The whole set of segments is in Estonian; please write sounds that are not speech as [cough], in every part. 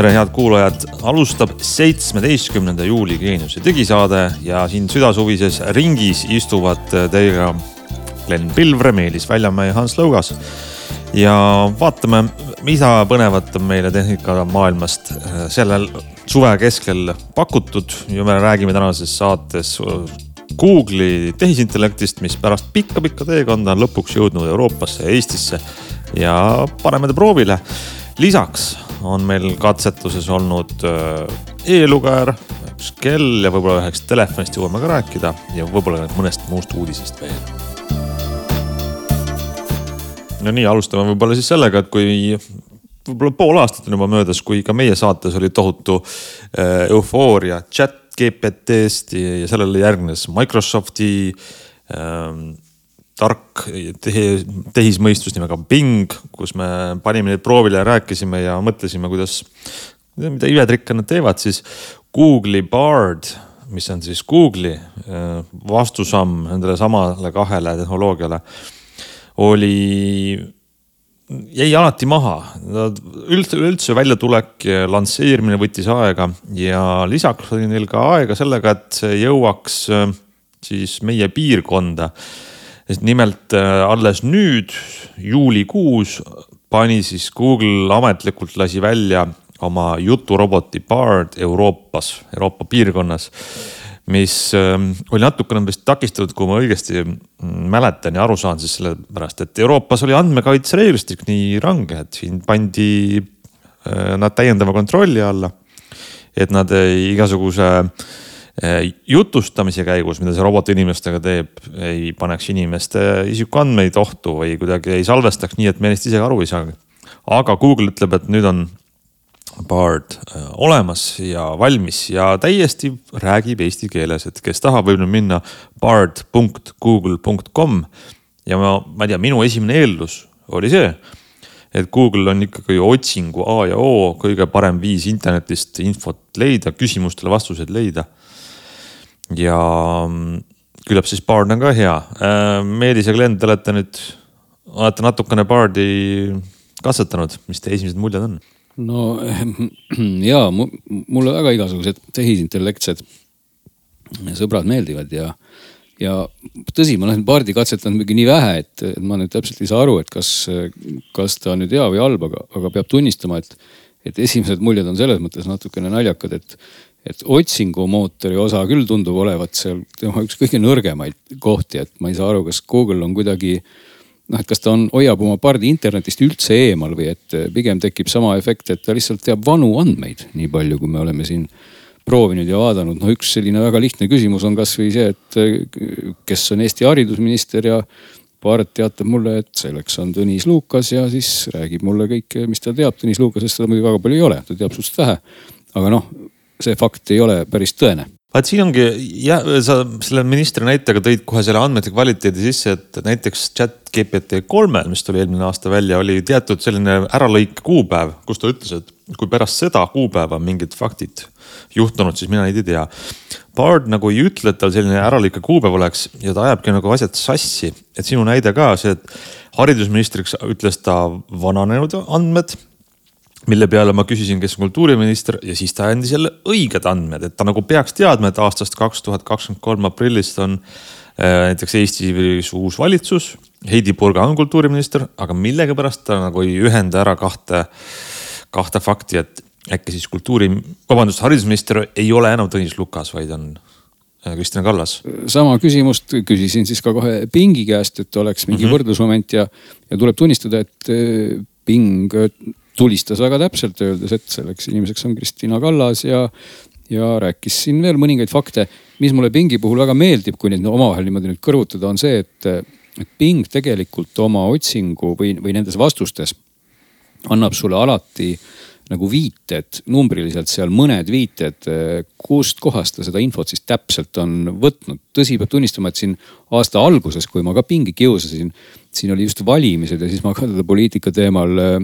tere, head kuulajad, alustab seitsmeteistkümnenda juuli Geeniuse digisaade ja siin südasuvises ringis istuvad teiega Glen Pilvre, Meelis Väljamäe ja Hans Lõugas. ja vaatame, mida põnevat on meile tehnikamaailmast sellel suve keskel pakutud ja me räägime tänases saates Google'i tehisintellektist, mis pärast pikka-pikka teekonda on lõpuks jõudnud Euroopasse ja Eestisse ja paneme ta proovile. Lisaks on meil katsetuses olnud äh, e-lugeja, üks kell ja võib-olla ühest telefonist jõuame ka rääkida ja võib-olla mõnest muust uudisest veel. no nii, alustame võib-olla siis sellega, et kui võib-olla pool aastat on juba möödas, kui ka meie saates oli tohutu äh, eufooria chat GPT-st ja sellele järgnes Microsofti ähm, tark tehi, tehismõistus nimega Bing, kus me panime neid proovile ja rääkisime ja mõtlesime, kuidas, mida imetrikke nad teevad, siis Google'i Bard, mis on siis Google'i äh, vastusamm nendele samale kahele tehnoloogiale, oli jäi alati maha. üldse, üldse väljatulek ja lansseerimine võttis aega ja lisaks oli neil ka aega sellega, et see jõuaks äh, siis meie piirkonda. Sest nimelt äh, alles nüüd juulikuus pani siis Google ametlikult lasi välja oma juturoboti Bard Euroopas, Euroopa piirkonnas mis ähm, oli natukene vist takistatud, kui ma õigesti mäletan ja aru saan, siis sellepärast, et Euroopas oli andmekaitsereeglistik nii range, et siin pandi äh, nad täiendava kontrolli alla. et nad igasuguse äh, jutustamise käigus, mida see robot inimestega teeb, ei paneks inimeste isikuandmeid ohtu või kuidagi ei salvestaks nii, et me neist ise aru ei saa. aga Google ütleb, et nüüd on Bard äh, olemas ja valmis ja täiesti räägib eesti keeles, et kes tahab, võib nüüd minna bard.google.com. ja ma, ma ei tea, minu esimene eeldus oli see, et Google on ikkagi otsingu A ja O kõige parem viis internetist infot leida, küsimustele vastuseid leida. Ja mm, küllap siis Bard on ka hea. Äh, Meelis ja Glen, te olete nüüd, olete natukene Bardi katsetanud, mis teie esimesed muljed on? no [clears throat] ja mulle väga igasugused tehisintellektsed sõbrad meeldivad ja, ja tõsi, ma olen Bardi katsetanud mingi nii vähe, et ma nüüd täpselt ei saa aru, et kas, kas ta on nüüd hea või halb, aga, aga peab tunnistama, et, et esimesed muljed on selles mõttes natukene naljakad, et, et otsingumootori osa küll tundub olevat seal tema üks kõige nõrgemaid kohti, et ma ei saa aru, kas Google on kuidagi noh, et kas ta on, hoiab oma pardi internetist üldse eemal või et eh, pigem tekib sama efekt, et ta lihtsalt teab vanu andmeid, nii palju, kui me oleme siin proovinud ja vaadanud. no üks selline väga lihtne küsimus on kasvõi see, et eh, kes on Eesti haridusminister ja Paart teatab mulle, et selleks on Tõnis Lukas ja siis räägib mulle kõike, mis ta teab. Tõnis Lukasest seda muidugi väga palju ei ole, ta teab suhteliselt vähe. aga noh, see fakt ei ole päris tõene vaat siin ongi, jah, sa selle ministri näitega tõid kohe selle andmete kvaliteedi sisse, et näiteks chat GPT kolmel, mis tuli eelmine aasta välja, oli teatud selline äralõik kuupäev, kus ta ütles, et kui pärast seda kuupäeva mingid faktid juhtunud, siis mina neid ei tea. Bard nagu ei ütle, et tal selline äralõike kuupäev oleks ja ta ajabki nagu asjad sassi, et sinu näide ka see, et haridusministriks ütles ta vananenud andmed mille peale ma küsisin, kes on kultuuriminister ja siis ta andis jälle õiged andmed, et ta nagu peaks teadma, et aastast kaks tuhat kakskümmend kolm aprillist on äh, näiteks Eestis uus valitsus. Heidi Purga on kultuuriminister, aga millegipärast ta nagu ei ühenda ära kahte, kahte fakti, et äkki siis kultuuri, vabandust, haridusminister ei ole enam Tõnis Lukas, vaid on äh, Kristina Kallas. sama küsimust küsisin siis ka kohe Pingi käest, et oleks mingi mm -hmm. võrdlusmoment ja, ja tuleb tunnistada, et äh, Ping tulistas väga täpselt, öeldes, et selleks inimeseks on Kristina Kallas ja, ja rääkis siin veel mõningaid fakte. mis mulle Pingi puhul väga meeldib, kui neid omavahel niimoodi nüüd kõrvutada, on see, et, et Ping tegelikult oma otsingu või, või nendes vastustes annab sulle alati äh, nagu viited, numbriliselt seal mõned viited, eh, kust kohast ta seda infot siis täpselt on võtnud. tõsi, peab tunnistama, et siin aasta alguses, kui ma ka pingi kiusasin, siin oli just valimised ja siis ma ka teda poliitika teemal eh,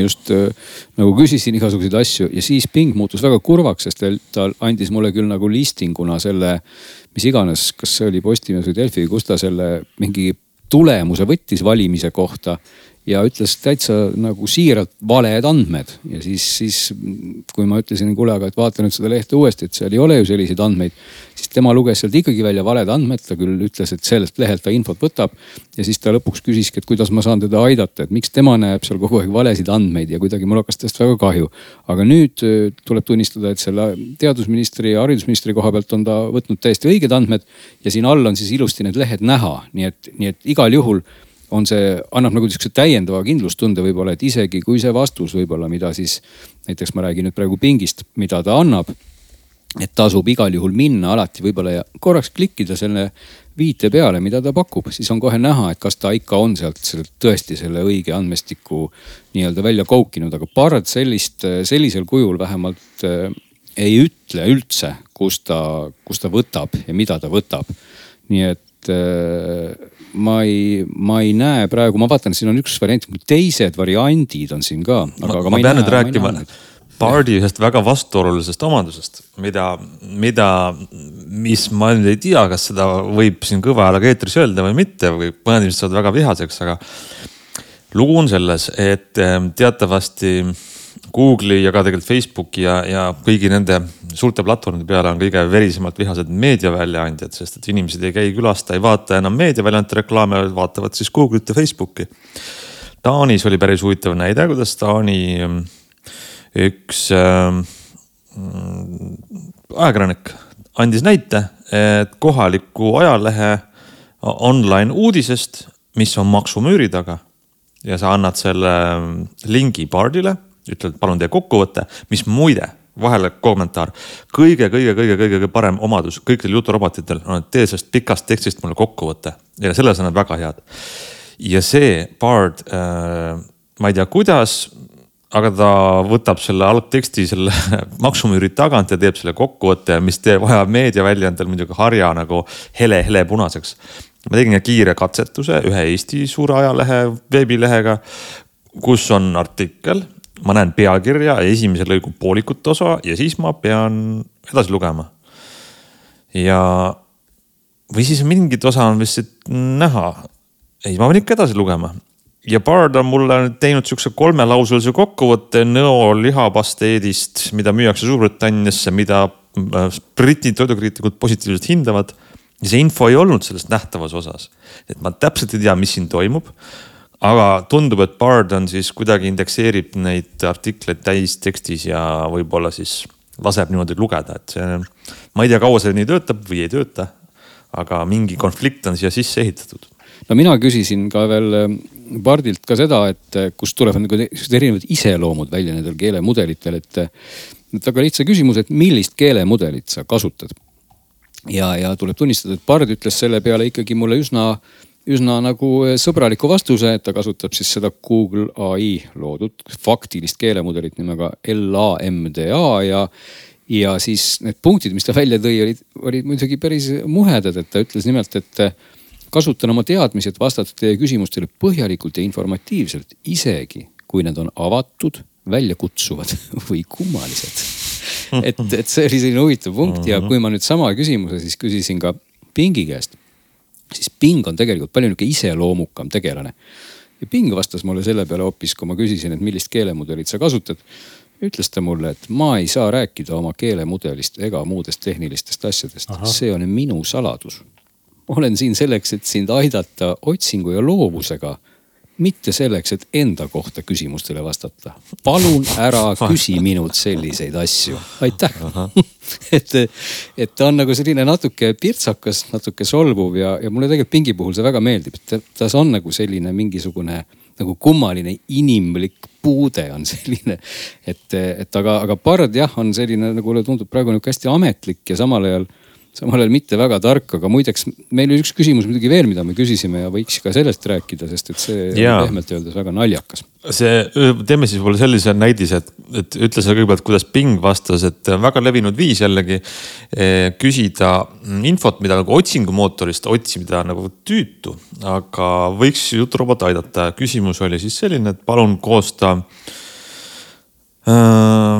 just eh, nagu küsisin igasuguseid asju ja siis ping muutus väga kurvaks, sest ta andis mulle küll nagu listinguna selle, mis iganes, kas see oli Postimees või Delfi, kus ta selle mingi tulemuse võttis valimise kohta ja ütles täitsa nagu siiralt valed andmed ja siis, siis kui ma ütlesin, kuule, aga et vaata nüüd seda lehte uuesti, et seal ei ole ju selliseid andmeid. siis tema luges sealt ikkagi välja valed andmed, ta küll ütles, et sellelt lehelt ta infot võtab. ja siis ta lõpuks küsiski, et kuidas ma saan teda aidata, et miks tema näeb seal kogu aeg valesid andmeid ja kuidagi mul hakkas temast väga kahju. aga nüüd äh, tuleb tunnistada, et selle teadusministri ja haridusministri koha pealt on ta võtnud täiesti õiged andmed ja siin all on siis ilusti need lehed näha, nii et, nii et igal juhul on see, annab nagu sihukese täiendava kindlustunde võib-olla, et isegi kui see vastus võib-olla, mida siis näiteks ma räägin nüüd praegu pingist, mida ta annab. et tasub igal juhul minna alati võib-olla ja korraks klikkida selle viite peale, mida ta pakub, siis on kohe näha, et kas ta ikka on sealt tõesti selle õige andmestiku nii-öelda välja koukinud, aga Bard sellist, sellisel kujul vähemalt äh, ei ütle üldse, kust ta, kust ta võtab ja mida ta võtab. nii et äh, ma ei, ma ei näe praegu, ma vaatan, siin on üks variant, teised variandid on siin ka. ma, ma, ma pean nüüd rääkima Bardi ühest väga vastuolulisest omadusest, mida, mida, mis ma nüüd ei tea, kas seda võib siin kõva häälega eetris öelda või mitte või mõned inimesed saavad väga vihaseks, aga lugu on selles, et ehm, teatavasti Google'i ja ka tegelikult Facebooki ja, ja kõigi nende suurte platvormide peale on kõige verisemalt vihased meediaväljaandjad, sest et inimesed ei käi külas, ta ei vaata enam meediaväljaandjate reklaame, vaatavad siis Google'it ja Facebooki. Taanis oli päris huvitav näide, kuidas Taani mm, üks äh, ajakirjanik andis näite, et kohaliku ajalehe online uudisest, mis on maksumüüri taga ja sa annad selle lingi Bardile, ütled, palun tee kokkuvõte, mis muide vahele kommentaar kõige, kõige, kõige, kõige, kõige parem omadus kõikidel juturobotitel on, et tee sellest pikast tekstist mulle kokkuvõte ja selles on nad väga head. ja see Bard äh,, ma ei tea, kuidas, aga ta võtab selle algteksti selle [laughs] maksumüüri tagant ja teeb selle kokkuvõtte, mis teeb, vajab meediaväljaandel muidugi harja nagu hele, helepunaseks. ma tegin kiire katsetuse ühe Eesti suure ajalehe veebilehega, kus on artikkel ma näen pealkirja ja esimese lõigu poolikut osa ja siis ma pean edasi lugema. ja, või siis mingit osa on vist näha. ei, ma pean ikka edasi lugema. ja Bard on mulle teinud sihukese kolmelauselise kokkuvõtte nõo lihapasteedist, mida müüakse Suurbritanniasse, mida äh, Briti toidukriitikud positiivselt hindavad. ja see info ei olnud selles nähtavas osas. et ma täpselt ei tea, mis siin toimub aga tundub, et Bard on siis kuidagi indekseerib neid artikleid täistekstis ja võib-olla siis laseb niimoodi lugeda, et see, ma ei tea, kaua see nii töötab või ei tööta. aga mingi konflikt on siia sisse ehitatud. no mina küsisin ka veel ähm, Bardilt ka seda, et äh, kust tulevad nagu erinevad iseloomud välja nendel keelemudelitel, et. Äh, et väga lihtsa küsimuse, et millist keelemudelit sa kasutad. ja, ja tuleb tunnistada, et Bard ütles selle peale ikkagi mulle üsna üsna nagu eh, sõbraliku vastuse, et ta kasutab siis seda Google ai loodud faktilist keelemudelit nimega LAMDA ja ja siis need punktid, mis ta välja tõi, olid, olid muidugi päris muhedad, et ta ütles nimelt, et eh, kasutan oma teadmisi, et vastata teie küsimustele põhjalikult ja informatiivselt, isegi kui need on avatud, väljakutsuvad [laughs] või kummalised. et, et see oli selline huvitav punkt ja kui ma nüüd sama küsimuse siis küsisin ka Pingi käest siis Ping on tegelikult palju nihuke iseloomukam tegelane. ja Ping vastas mulle selle peale hoopis, kui ma küsisin, et millist keelemudelit sa kasutad. ütles ta mulle, et ma ei saa rääkida oma keelemudelist ega muudest tehnilistest asjadest, see on minu saladus. olen siin selleks, et sind aidata otsingu ja loovusega mitte selleks, et enda kohta küsimustele vastata. palun ära [laughs] küsi minult selliseid asju, aitäh [laughs] et, et ta on nagu selline natuke pirtsakas, natuke solvuv ja, ja mulle tegelikult Pingi puhul see väga meeldib, et tas on nagu selline mingisugune nagu kummaline inimlik puude on selline. et, et aga, aga Bard jah, on selline nagu mulle tundub praegu nihuke hästi ametlik ja samal ajal samal ajal mitte väga tark, aga muideks meil oli üks küsimus muidugi veel, mida me küsisime ja võiks ka sellest rääkida, sest et see on pehmelt öeldes väga naljakas. see, teeme siis võib-olla sellise näidise, et, et ütle sa kõigepealt, kuidas Bing vastas, et väga levinud viis jällegi eh, küsida infot, mida nagu otsingumootorist otsida nagu tüütu, aga võiks juturobot aidata. küsimus oli siis selline, et palun koosta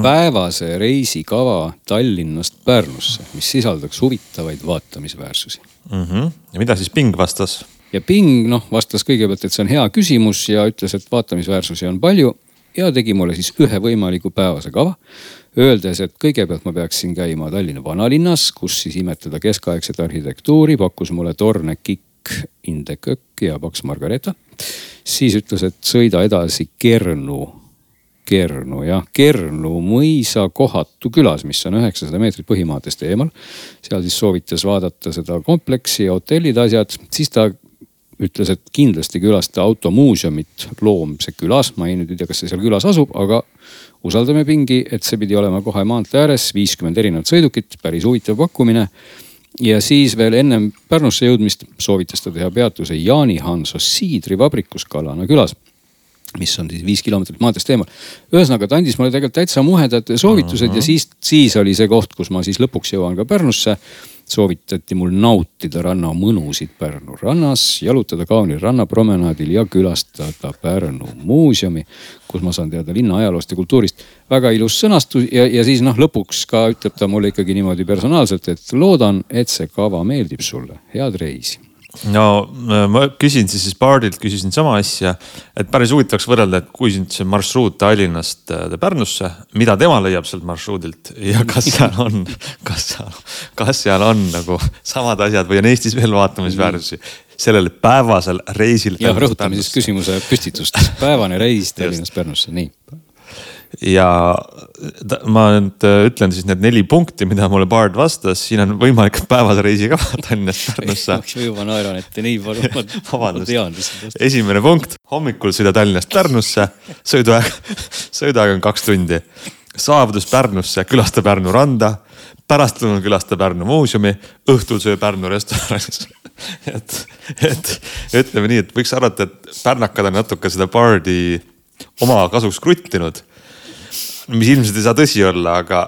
päevase reisikava Tallinnast Pärnusse, mis sisaldaks huvitavaid vaatamisväärsusi mm. -hmm. ja mida siis Bing vastas? ja Bing noh, vastas kõigepealt, et see on hea küsimus ja ütles, et vaatamisväärsusi on palju ja tegi mulle siis ühe võimaliku päevase kava. Öeldes, et kõigepealt ma peaksin käima Tallinna vanalinnas, kus siis imetleda keskaegset arhitektuuri, pakkus mulle torne Kikk, Indekõkk ja Paks Margareeta. siis ütles, et sõida edasi Kernu Kernu jah, Kernu mõisa kohatu külas, mis on üheksasada meetrit põhimaadest eemal. seal siis soovitas vaadata seda kompleksi hotellid, asjad, siis ta ütles, et kindlasti külasta automuuseumit Loomse külas. ma ei nüüd ei tea, kas see seal külas asub, aga usaldame pingi, et see pidi olema kohe maantee ääres, viiskümmend erinevat sõidukit, päris huvitav pakkumine. ja siis veel ennem Pärnusse jõudmist soovitas ta teha peatuse Jaani Hanso siidrivabrikus Kalana külas mis on siis viis kilomeetrit maanteest eemal. ühesõnaga, ta andis mulle tegelikult täitsa muhedad soovitused uh -huh. ja siis, siis oli see koht, kus ma siis lõpuks jõuan ka Pärnusse. soovitati mul nautida ranna mõnusid Pärnu rannas, jalutada kaunil rannapromenaadil ja külastada Pärnu muuseumi, kus ma saan teada linna ajaloost ja kultuurist. väga ilus sõnastus ja, ja siis noh, lõpuks ka ütleb ta mulle ikkagi niimoodi personaalselt, et loodan, et see kava meeldib sulle, head reisi no äh, ma küsin siis Bardilt, küsisin sama asja, et päris huvitav oleks võrrelda, et kui nüüd see marsruut Tallinnast äh, Pärnusse, mida tema leiab sealt marsruudilt ja kas seal on, kas seal, kas seal on nagu samad asjad või on Eestis veel vaatamisväärsusi sellel päevasel reisil. jah, rõhutame siis küsimuse püstitust, päevane reis Tallinnast Pärnusse, nii ja ma nüüd äh, ütlen siis need neli punkti, mida mulle Bard vastas, siin on võimalik päevase reisi ka [laughs] Tallinnast Pärnusse. ma juba naeran ette nii palju, [laughs] [laughs] ma tean. esimene punkt, hommikul sõida Tallinnast Pärnusse, sõiduaeg, sõiduaeg on kaks tundi. saabudus Pärnusse, külasta Pärnu randa, pärastlõunal külasta Pärnu muuseumi, õhtul söö Pärnu restoranis. Et, et ütleme nii, et võiks arvata, et pärnakad on natuke seda Bardi oma kasuks kruttinud mis ilmselt ei saa tõsi olla, aga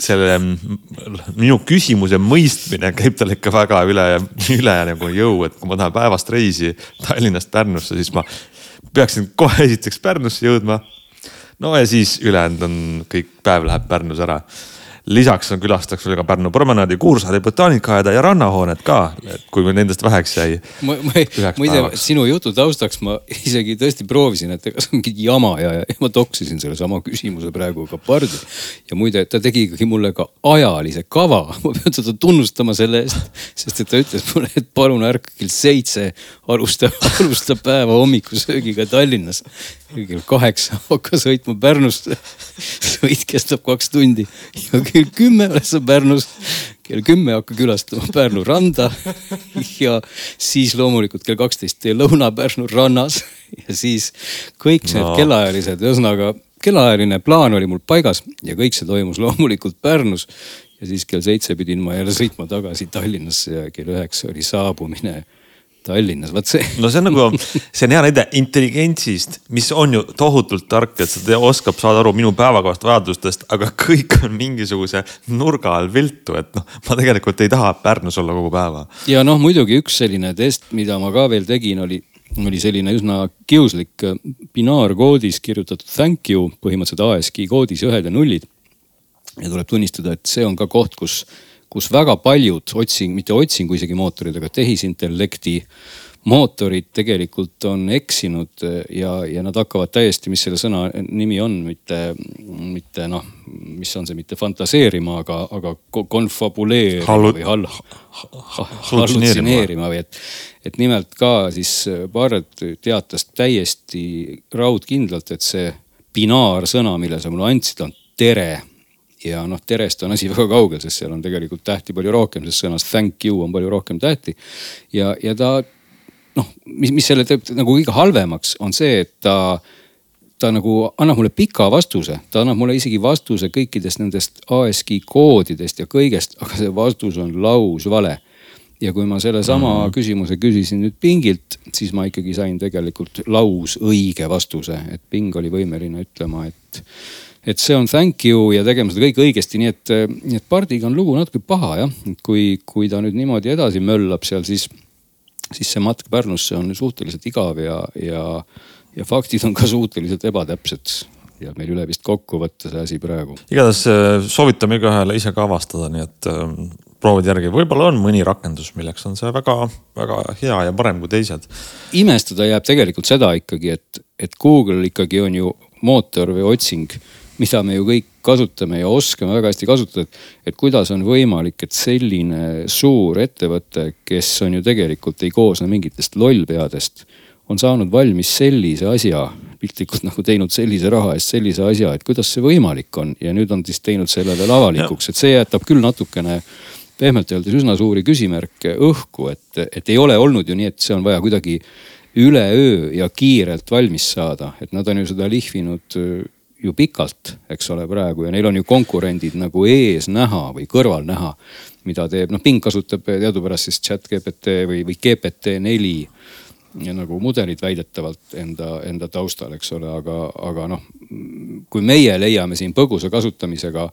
selle minu küsimuse mõistmine käib tal ikka väga üle, üle nagu jõu, et kui ma tahan päevast reisi Tallinnast Pärnusse, siis ma peaksin kohe esiteks Pärnusse jõudma. no ja siis ülejäänud on kõik, päev läheb Pärnus ära lisaks on külastaks veel ka Pärnu promenaadi, Kuursaare botaanikaaeda ja rannahoonet ka, kui nendest väheks jäi. muide, sinu jutu taustaks ma isegi tõesti proovisin, et ega see on mingi jama ja, ja ma toksisin sellesama küsimuse praegu ka Pardi. ja muide, ta tegi ikkagi mulle ka ajalise kava, [laughs] ma pean teda tunnustama selle eest, sest et ta ütles mulle, et palun ärka kell seitse alusta, [laughs] alusta päeva hommikusöögiga Tallinnas kell kaheksa hakka sõitma Pärnusse. [laughs] sõit kestab kaks tundi ja kell kümme oled sa Pärnus. kell kümme hakka külastama Pärnu randa. ja siis loomulikult kell kaksteist tee lõuna Pärnu rannas ja siis kõik need no. kellaajalised, ühesõnaga kellaajaline plaan oli mul paigas ja kõik see toimus loomulikult Pärnus. ja siis kell seitse pidin ma jälle sõitma tagasi Tallinnasse ja kell üheksa oli saabumine Tallinnas, vot see. no see on nagu, see on hea näide intelligentsist, mis on ju tohutult tark, et ta oskab saada aru minu päevakavast vajadustest, aga kõik on mingisuguse nurga all viltu, et noh, ma tegelikult ei taha Pärnus olla kogu päeva. ja noh, muidugi üks selline test, mida ma ka veel tegin, oli, oli selline üsna kiuslik äh, binaarkoodis kirjutatud thank you, põhimõtteliselt ASCII koodis ühed ja nullid. ja tuleb tunnistada, et see on ka koht, kus kus väga paljud otsing, mitte otsingu isegi mootorid, aga tehisintellekti mootorid tegelikult on eksinud ja, ja nad hakkavad täiesti, mis selle sõna nimi on, mitte, mitte noh, mis on see, mitte fantaseerima, aga, aga konfabuleerima Hallu... või hall, hallutseneerima või et, et nimelt ka siis Barrett teatas täiesti raudkindlalt, et see binaarsõna, mille sa mulle andsid, on tere ja noh, terest on asi [laughs] väga kaugel, sest seal on tegelikult tähti palju rohkem, sest sõnas thank you on palju rohkem tähti. ja, ja ta noh, mis, mis selle teeb nagu kõige halvemaks, on see, et ta, ta nagu annab mulle pika vastuse, ta annab mulle isegi vastuse kõikidest nendest ASCII koodidest ja kõigest, aga see vastus on lausvale ja kui ma sellesama mm. küsimuse küsisin nüüd Pingilt, siis ma ikkagi sain tegelikult lausõige vastuse, et Ping oli võimeline ütlema, et et see on thank you ja tegema seda kõik õigesti, nii et, nii et Pardiga on lugu natuke paha jah. kui, kui ta nüüd niimoodi edasi möllab seal, siis, siis see matk Pärnusse on suhteliselt igav ja, ja, ja faktid on ka suhteliselt ebatäpsed ja meil üle vist kokku võtta see asi praegu. igatahes äh, soovitame igaühele ise ka avastada, nii et äh, proovid järgi, võib-olla on mõni rakendus, milleks on see väga-väga hea ja parem kui teised. imestada jääb tegelikult seda ikkagi, et, et Google ikkagi on ju mootor või otsing, mida me ju kõik kasutame ja oskame väga hästi kasutada. et kuidas on võimalik, et selline suur ettevõte, kes on ju tegelikult ei koosne mingitest lollpeadest, on saanud valmis sellise asja, piltlikult nagu teinud sellise raha eest sellise asja, et kuidas see võimalik on ja nüüd on siis teinud selle veel avalikuks, et see jätab küll natukene pehmelt öeldes üsna suuri küsimärke õhku, et, et ei ole olnud ju nii, et see on vaja kuidagi üleöö ja kiirelt valmis saada, et nad on ju seda lihvinud ju pikalt, eks ole, praegu ja neil on ju konkurendid nagu ees näha või kõrval näha, mida teeb, noh Bing kasutab teadupärast siis chat GPT või, või GPT neli nagu mudelid väidetavalt enda, enda taustal, eks ole, aga, aga noh, kui meie leiame siin põgusa kasutamisega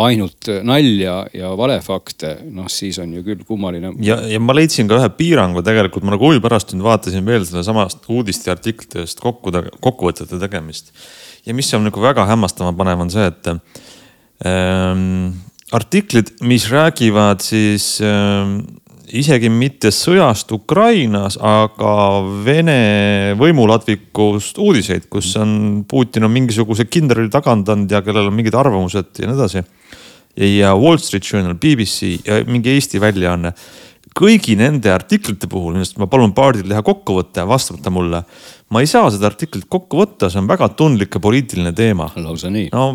ainult nalja ja valefakte, noh siis on ju küll kummaline. ja, ja ma leidsin ka ühe piirangu tegelikult, ma nagu huvi pärast nüüd vaatasin veel sedasama uudiste ja artiklitest kokku, kokkuvõtete tegemist ja mis on nagu väga hämmastama panev, on see, et ähm, artiklid, mis räägivad siis ähm, isegi mitte sõjast Ukrainas, aga Vene võimuladvikust uudiseid, kus on Putin on mingisuguse kindrali tagandanud ja kellel on mingid arvamused ja nii edasi. ja Wall Street Journal, BBC ja mingi Eesti väljaanne kõigi nende artiklite puhul, millest ma palun Bardil teha kokkuvõte ja vastata mulle. Ma ei saa seda artiklit kokku võtta, see on väga tundlik ja poliitiline teema. lausa nii? no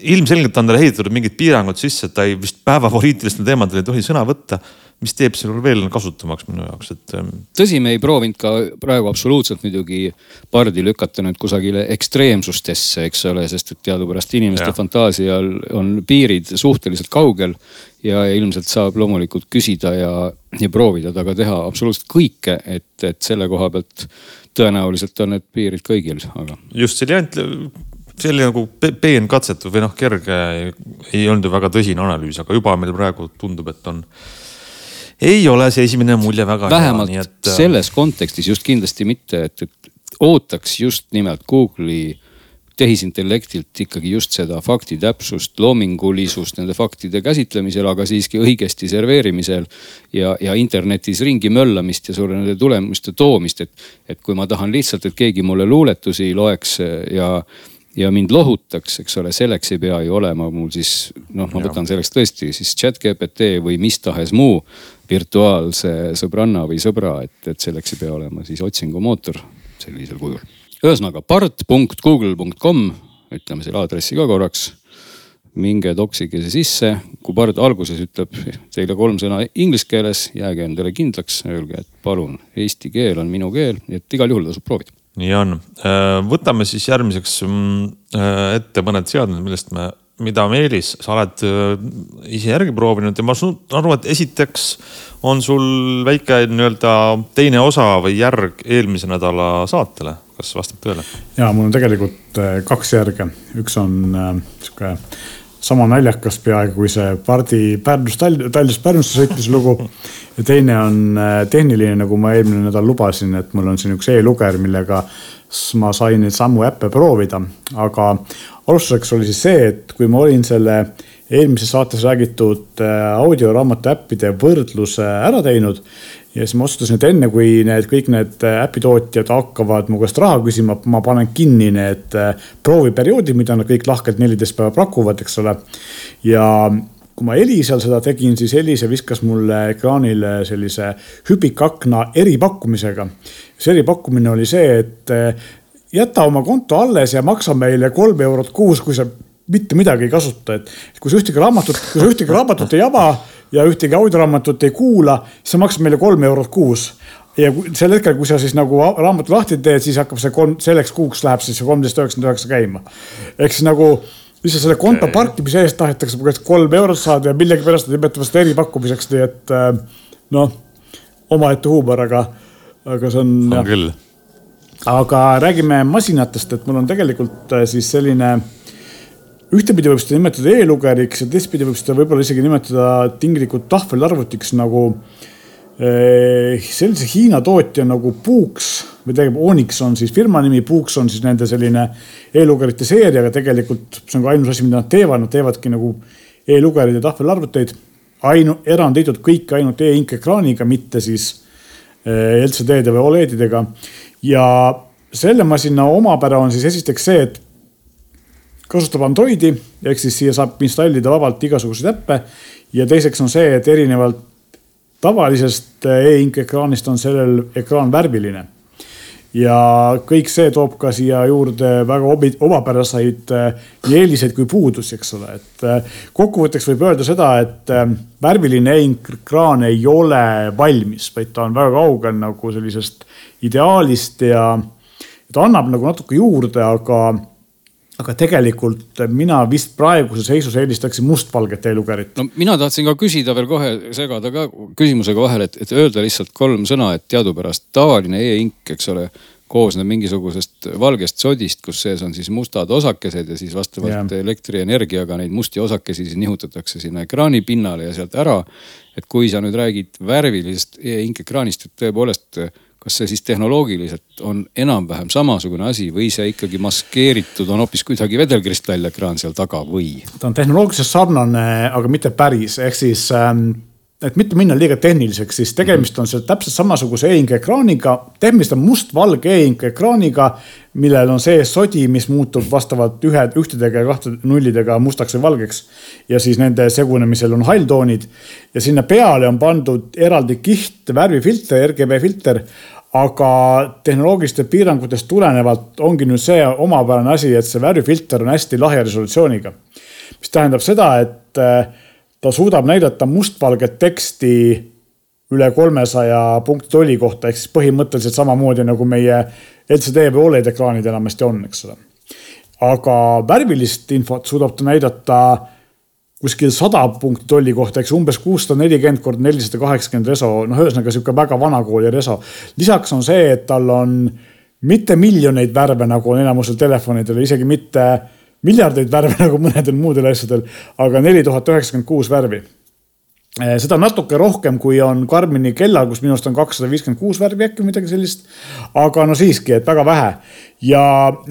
ilmselgelt on talle ehitatud mingid piirangud sisse, et ta ei vist päevapoliitilistel teemadel ei tohi sõna võtta mis teeb selle veel kasutamaks minu jaoks, et. Ähm, tõsi, me ei proovinud ka praegu absoluutselt muidugi pardi lükata nüüd kusagile ekstreemsustesse, eks ole, sest et teadupärast inimeste ja. fantaasial on piirid suhteliselt kaugel. ja ilmselt saab loomulikult küsida ja, ja proovida taga teha absoluutselt kõike, et, et selle koha pealt tõenäoliselt on need piirid kõigil, aga. just, see oli ainult see oli nagu peenkatsetus või noh, kerge, ei olnud ju väga tõsine analüüs, aga juba meil praegu tundub, et on ei ole see esimene mulje väga vähemalt hea. vähemalt äh, selles kontekstis just kindlasti mitte, et, et ootaks just nimelt Google'i tehisintellektilt ikkagi just seda fakti täpsust, loomingulisust nende faktide käsitlemisel, aga siiski õigesti serveerimisel. ja, ja internetis ringi möllamist ja sulle nende tulemuste toomist, et, et kui ma tahan lihtsalt, et keegi mulle luuletusi loeks ja ja mind lohutaks, eks ole, selleks ei pea ju olema mul siis noh, ma võtan selleks tõesti siis chat GPT või mis tahes muu virtuaalse sõbranna või sõbra, et, et selleks ei pea olema siis otsingumootor sellisel kujul. Ühesõnaga part.google.com, ütleme selle aadressi ka korraks. minge toksige see sisse, kui Bard alguses ütleb teile kolm sõna inglise keeles, jääge endale kindlaks, öelge, et palun, eesti keel on minu keel, nii et igal juhul tasub proovida nii on, äh, võtame siis järgmiseks mm, äh, ette mõned seadmed, millest me mida Meelis, sa oled äh, ise järgi proovinud ja ma aru, et esiteks on sul väike nii-öelda teine osa või järg eelmise nädala saatele, kas vastab tõele? ja mul on tegelikult äh, kaks järge, üks on äh, sihuke sama naljakas peaaegu kui see Pardi Pärnust, Tallinnast Pärnusse sõitmise lugu. ja teine on tehniline, nagu ma eelmine nädal lubasin, et mul on siin üks e-luger, millega ma sain neid samu äppe proovida, aga alustuseks oli siis see, et kui ma olin selle eelmises saates räägitud äh, audioraamatu äppide võrdluse ära teinud. Ja siis ma otsustasin, et enne kui need kõik need äh, äpitootjad hakkavad mu käest raha küsima, ma panen kinni need äh, prooviperioodid, mida nad kõik lahkelt neliteist päeva pakuvad, eks ole. ja kui ma Elisal seda tegin, siis Elisa viskas mulle ekraanile sellise hüpikakna eripakkumisega. see eripakkumine oli see, et jäta oma konto alles ja maksa meile kolm eurot kuus, kui sa mitte midagi ei kasuta, et kui sa ühtegi raamatut, kui sa ühtegi raamatut ei ava ja ühtegi audioraamatut ei kuula, siis sa maksad meile kolm eurot kuus. ja sel hetkel, kui sa siis nagu raamatu lahti teed, siis hakkab see kolm, selleks kuuks läheb siis see kolmteist üheksakümmend üheksa käima. ehk siis nagu lihtsalt selle konto parkimise eest tahetakse kolm eurot saada ja millegipärast nad nimetavad seda eripakkumiseks, nii et äh, noh, omaette huumor, aga, aga see on. on küll aga räägime masinatest, et mul on tegelikult äh, siis selline ühtepidi võib seda nimetada e-lugeriks ja teistpidi võib seda võib-olla isegi nimetada tinglikult tahvelarvutiks nagu eh, sellise Hiina tootja nagu Puuks või tegelikult Onyx on siis firma nimi, Puuks on siis nende selline e-lugerite seeria, aga tegelikult see on ka ainus asi, mida nad teevad, nad teevadki nagu e-lugereid ja tahvelarvuteid. ainu-, eranditult kõik ainult e-ink ekraaniga, mitte siis eh, LCD-de või Oledidega. ja selle masina omapära on siis esiteks see, et kasutab Androidi ehk siis siia saab installida vabalt igasuguseid äppe. ja teiseks on see, et erinevalt tavalisest e-ink ekraanist on sellel ekraan värviline ja kõik see toob ka siia juurde väga obi, omapäraseid äh, nii eeliseid kui puudusi, eks ole, et äh, kokkuvõtteks võib öelda seda, et äh, värviline e-kraan ei ole valmis, vaid ta on väga kaugel nagu sellisest ideaalist ja ta annab nagu natuke juurde, aga aga tegelikult mina vist praeguses seisus eelistaksin mustvalget e-lugerit. no mina tahtsin ka küsida veel kohe segada ka küsimusega vahele, et, et öelda lihtsalt kolm sõna, et teadupärast tavaline e-ink, eks ole, koosneb mingisugusest valgest sodist, kus sees on siis mustad osakesed ja siis vastavalt yeah. elektrienergiaga neid musti osakesi siis nihutatakse sinna ekraani pinnale ja sealt ära. et kui sa nüüd räägid värvilisest e-ink ekraanist, et tõepoolest kas see siis tehnoloogiliselt on enam-vähem samasugune asi või see ikkagi maskeeritud on hoopis kuidagi vedelkristallekraan seal taga või? ta on tehnoloogiliselt sarnane, aga mitte päris, ehk siis ähm, et mitte minna liiga tehniliseks, siis tegemist on see täpselt samasuguse e-ink ekraaniga. tegemist on mustvalge e-ink ekraaniga, millel on sees sodi, mis muutub vastavalt ühe, ühtedega ja kahte nullidega mustaks või valgeks. ja siis nende segunemisel on halltoonid ja sinna peale on pandud eraldi kiht värvifilter, RGB filter aga tehnoloogiliste piirangutest tulenevalt ongi nüüd see omapärane asi, et see värvifilter on hästi lahja resolutsiooniga. mis tähendab seda, et ta suudab näidata mustvalget teksti üle kolmesaja punkti tolli kohta, ehk siis põhimõtteliselt samamoodi nagu meie LCD või Oled ekraanid enamasti on, eks ole. aga värvilist infot suudab ta näidata kuskil sada punkti tolli kohta, eks umbes kuussada nelikümmend kord nelisada kaheksakümmend reso, noh, ühesõnaga sihuke väga vanakooli reso. lisaks on see, et tal on mitte miljoneid värve, nagu on enamusel telefonidel, isegi mitte miljardeid värve [laughs] nagu mõnedel muudel asjadel, aga neli tuhat üheksakümmend kuus värvi. Eh, seda natuke rohkem, kui on Karmini kellal, kus minu arust on kakssada viiskümmend kuus värvi äkki midagi sellist. aga no siiski, et väga vähe. ja,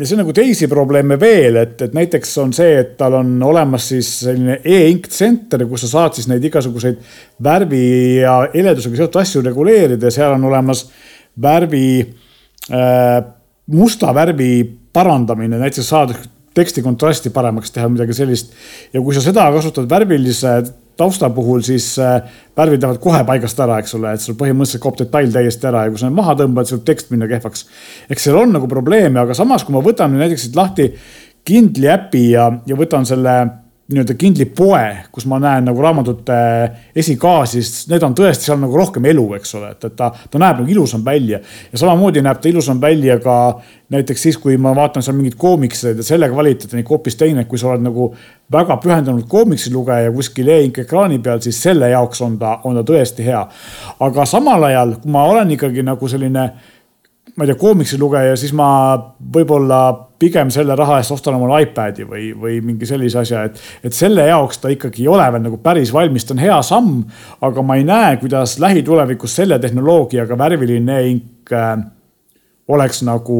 see nagu teisi probleeme veel, et, et näiteks on see, et tal on olemas siis selline e-ink center, kus sa saad siis neid igasuguseid värvi ja heledusega seotud asju reguleerida ja seal on olemas värvi äh,, musta värvi parandamine, näiteks saad teksti kontrasti paremaks teha, midagi sellist. ja kui sa seda kasutad värvilise tausta puhul, siis äh, värvid lähevad kohe paigast ära, eks ole, et sul põhimõtteliselt kaob detail täiesti ära ja kui sa need maha tõmbad, siis võib tekst minna kehvaks. eks seal on nagu probleeme, aga samas, kui ma võtan näiteks siit lahti Kindli äpi ja, ja võtan selle nii-öelda Kindli poe, kus ma näen nagu raamatute esikaasi, siis need on tõesti seal nagu rohkem elu, eks ole, et, et ta, ta näeb nagu ilusam välja. ja samamoodi näeb ta ilusam välja ka näiteks siis, kui ma vaatan seal mingeid koomikseid ja selle kvaliteet on ikka hoopis teine, kui sa oled nagu väga pühendunud koomiksilugeja kuskil e-ink ekraani peal, siis selle jaoks on ta, on ta tõesti hea. aga samal ajal, kui ma olen ikkagi nagu selline ma ei tea, koomiksilugeja, siis ma võib-olla pigem selle raha eest ostan omale iPad'i või, või mingi sellise asja, et, et selle jaoks ta ikkagi ei ole veel nagu päris valmis, ta on hea samm. aga ma ei näe, kuidas lähitulevikus selle tehnoloogiaga värviline ink äh, oleks nagu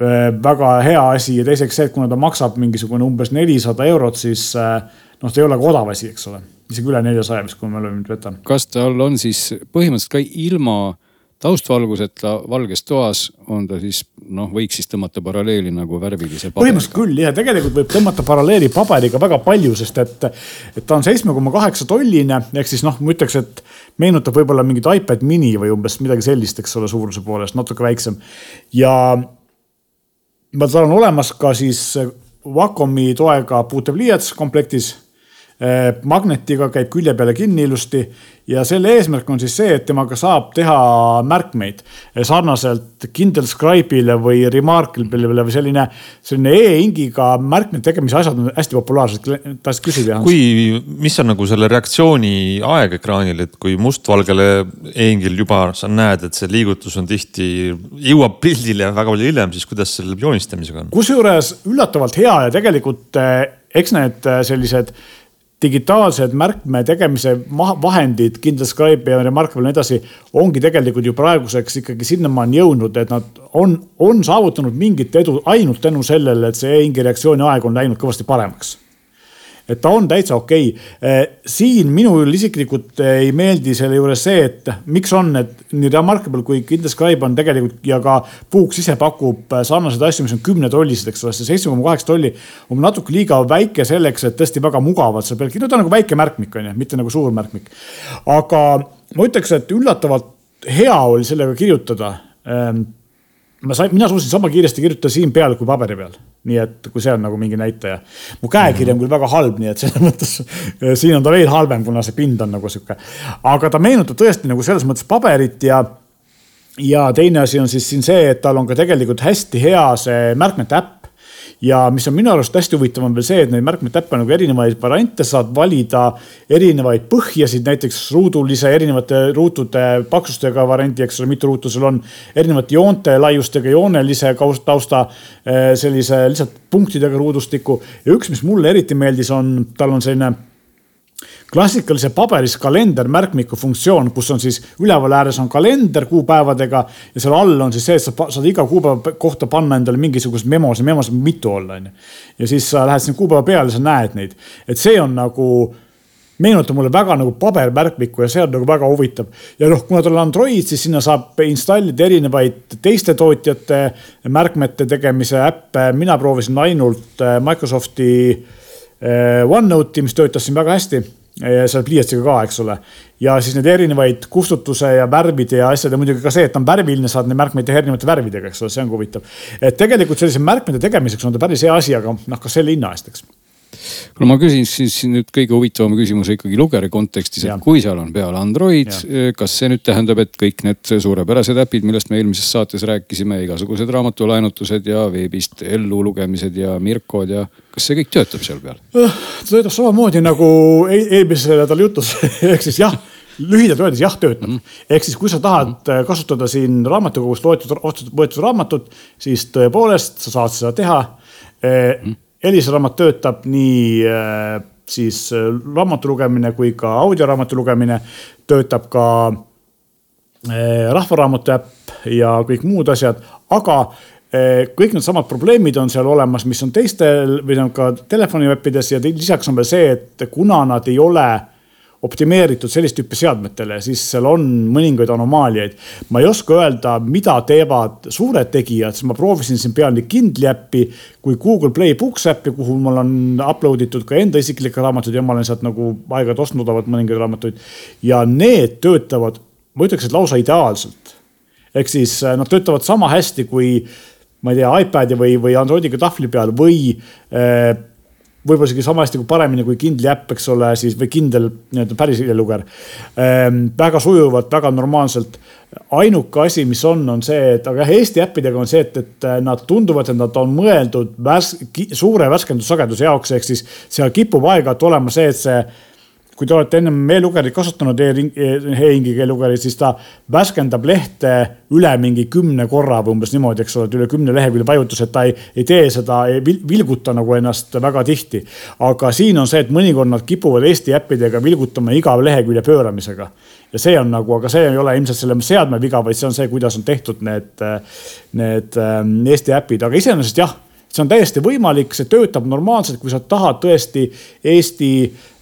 äh, väga hea asi ja teiseks see, et kuna ta maksab mingisugune umbes nelisada eurot, siis äh, noh, ta ei ole ka odav asi, eks ole isegi üle neljasaja vist, kui ma mälu mind võtan. kas tal on siis põhimõtteliselt ka ilma taustvalguseta valges toas on ta siis noh, võiks siis tõmmata paralleeli nagu värvilise paberiga. põhimõtteliselt küll ja tegelikult võib tõmmata paralleeli paberiga väga palju, sest et, et ta on seitsme koma kaheksa tolline ehk siis noh, ma ütleks, et meenutab võib-olla mingit iPad mini või umbes midagi sellist, eks ole, suuruse poolest natuke väiksem. ja tal on olemas ka siis Wacomi toega puutepliiats komplektis Eh, magnetiga, käib külje peale kinni ilusti ja selle eesmärk on siis see, et temaga saab teha märkmeid eh, sarnaselt Kindle Scribe'ile või Remarkable'ile või selline, selline e-ingiga märkmete tegemise asjad on hästi populaarsed. tahtsid küsida? kui, mis on nagu selle reaktsiooni aeg ekraanil, et kui mustvalgele e-ingil juba sa näed, et see liigutus on tihti, jõuab pildile väga palju hiljem, siis kuidas selle joonistamisega on? kusjuures üllatavalt hea ja tegelikult eh, eks need sellised digitaalsed märkme tegemise vahendid, Kindle Scribe ja Remarkable ja nii edasi, ongi tegelikult ju praeguseks ikkagi sinnamaani jõudnud, et nad on, on saavutanud mingit edu ainult tänu sellele, et see e-ingi reaktsiooni aeg on läinud kõvasti paremaks. Et ta on täitsa okei okay.. siin minul isiklikult ei meeldi selle juures see, et miks on, et nii Remarkable kui Kindescribe on tegelikult ja ka Puuks ise pakub sarnaseid asju, mis on kümnetollised, eks ole, see seitse koma kaheksa tolli on natuke liiga väike selleks, et tõesti väga mugavalt seal peal kirjutada, ta on nagu väike märkmik on ju, mitte nagu suur märkmik. aga ma ütleks, et üllatavalt hea oli sellega kirjutada ehm, ma sain, mina suutsin sama kiiresti kirjutada siin peal kui paberi peal. nii et kui see on nagu mingi näitaja. mu käekiri on küll väga halb, nii et selles mõttes siin on ta veel halvem, kuna see pind on nagu sihuke. aga ta meenutab tõesti nagu selles mõttes paberit ja, ja teine asi on siis siin see, et tal on ka tegelikult hästi hea see märkmete äpp ja mis on minu arust hästi huvitav, on veel see, et neid märkmetäppe nagu erinevaid variante, saad valida erinevaid põhjasid, näiteks ruudulise erinevate ruutude paksustega varianti, eks ole, mitu ruutu sul on. erinevate joonte laiustega, joonelise tausta, eh, sellise lihtsalt punktidega ruudustiku ja üks, mis mulle eriti meeldis, on, tal on selline klassikalise paberis kalender märkmiku funktsioon, kus on siis üleval ääres on kalender kuupäevadega ja seal all on siis see, et sa saad iga kuupäeva kohta panna endale mingisugust memo, see memo saab mitu olla, onju. ja siis sa lähed sinna kuupäeva peale, sa näed neid, et see on nagu meenutab mulle väga nagu pabermärkmikku ja see on nagu väga huvitav. ja noh, kuna tal on Android, siis sinna saab installida erinevaid teiste tootjate märkmete tegemise äppe. mina proovisin ainult äh, Microsofti äh, OneNote'i, mis töötas siin väga hästi seal pliiatsiga ka, eks ole. ja siis need erinevaid kustutuse ja värvide ja asjad ja muidugi ka see, et ta on värviline, saad neid märkmeid teha erinevate värvidega, eks ole, see on ka huvitav. et tegelikult sellise märkmete tegemiseks on ta päris hea asi, aga noh, kas selle hinna eest, eks kuule, ma küsin siis nüüd kõige huvitavam küsimuse ikkagi lugeri kontekstis, et kui seal on peal Android, kas see nüüd tähendab, et kõik need suurepärased äpid, millest me eelmises saates rääkisime, igasugused raamatulaenutused ja veebist ellu lugemised ja Mirkod ja kas see kõik töötab seal peal? ta töötab samamoodi nagu eelmisel nädalal jutus [laughs] ehk siis jah lühidalt öeldes jah, töötab mm. -hmm. ehk siis, kui sa tahad mm -hmm. kasutada siin raamatukogust loetud, võetud raamatut, siis tõepoolest sa saad seda teha mm. -hmm Elisa raamat töötab nii äh, siis äh, raamatu lugemine kui ka audioraamatu lugemine, töötab ka äh, rahvaraamatu äpp ja kõik muud asjad, aga kõik needsamad probleemid on seal olemas, mis on teistel või on ka telefoniäppides ja lisaks on veel see, et kuna nad ei ole optimeeritud sellist tüüpi seadmetele, siis seal on mõningaid anomaaliaid. ma ei oska öelda, mida teevad suured tegijad, sest ma proovisin siin peal nii Kindli äppi kui Google Play Books äppi, kuhu mul on upload itud ka enda isiklikke raamatuid ja ma olen sealt nagu aeg-ajalt ostnud odavalt mõningaid raamatuid. ja need töötavad, ma ütleks, et lausa ideaalselt. ehk siis äh, nad töötavad sama hästi kui ma ei tea, iPad'i või, või Androidiga tahvli peal või äh, võib-olla isegi sama hästi kui paremini kui Kindli äpp, eks ole, siis või Kindel nii-öelda päris luger ehm,. väga sujuvalt, väga normaalselt. ainuke asi, mis on, on see, et aga jah, Eesti äppidega on see, et, et nad tunduvad, et nad on mõeldud värs, suure värskendussageduse jaoks, ehk siis seal kipub aeg-ajalt olema see, et see kui te olete ennem e-lugerit kasutanud e, e-ingi e-lugerit, siis ta värskendab lehte üle mingi kümne korra või umbes niimoodi, eks ole, et üle kümne lehekülje vajutus, et ta ei, ei tee seda, ei vilguta nagu ennast väga tihti. aga siin on see, et mõnikord nad kipuvad Eesti äppidega vilgutama iga lehekülje pööramisega. ja see on nagu, aga see ei ole ilmselt selle seadme viga, vaid see on see, kuidas on tehtud need, need ähm, Eesti äpid, aga iseenesest jah see on täiesti võimalik, see töötab normaalselt, kui sa tahad tõesti Eesti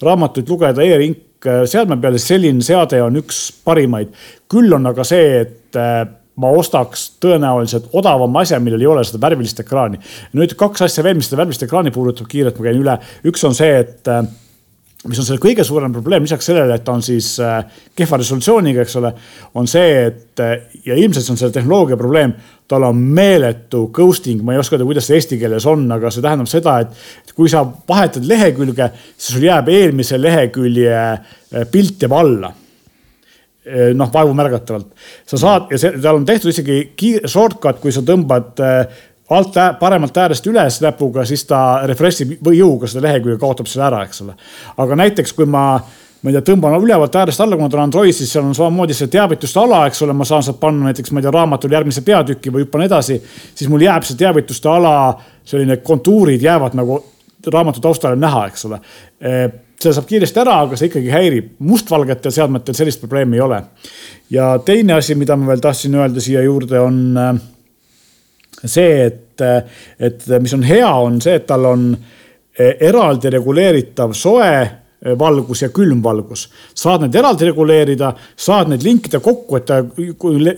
raamatuid lugeda e-rink seadme peal, siis selline seade on üks parimaid. küll on aga see, et äh, ma ostaks tõenäoliselt odavama asja, millel ei ole seda värvilist ekraani. nüüd kaks asja veel, mis seda värvilist ekraani puudutab, kiirelt ma käin üle. üks on see, et äh, mis on selle kõige suurem probleem, lisaks sellele, et ta on siis äh, kehva resolutsiooniga, eks ole, on see, et ja ilmselt see on selle tehnoloogia probleem tal on meeletu ghosting, ma ei oska öelda, kuidas see eesti keeles on, aga see tähendab seda, et kui sa vahetad lehekülge, siis sul jääb eelmise lehekülje eh, pilt jääb alla noh, vaevu märgatavalt. sa saad ja see, tal on tehtud isegi shortcut, kui sa tõmbad eh, alt, paremalt äärest üles näpuga, siis ta refresh ib jõuga seda lehekülge kaotab selle ära, eks ole. aga näiteks, kui ma ma ei tea, tõmban ülevalt äärest alla, kuna ta on Android, siis seal on samamoodi see teavituste ala, eks ole, ma saan sealt panna näiteks, ma ei tea, raamatul järgmise peatüki või hüppan edasi. siis mul jääb see teavituste ala, selline kontuurid jäävad nagu raamatu taustale näha, eks ole. see saab kiiresti ära, aga see ikkagi häirib. mustvalgetel seadmetel sellist probleemi ei ole. ja teine asi, mida ma veel tahtsin öelda siia juurde, on see, et, et mis on hea, on see, et tal on eraldi reguleeritav soe valgus ja külmvalgus. saad need eraldi reguleerida, saad need linkida kokku, et ta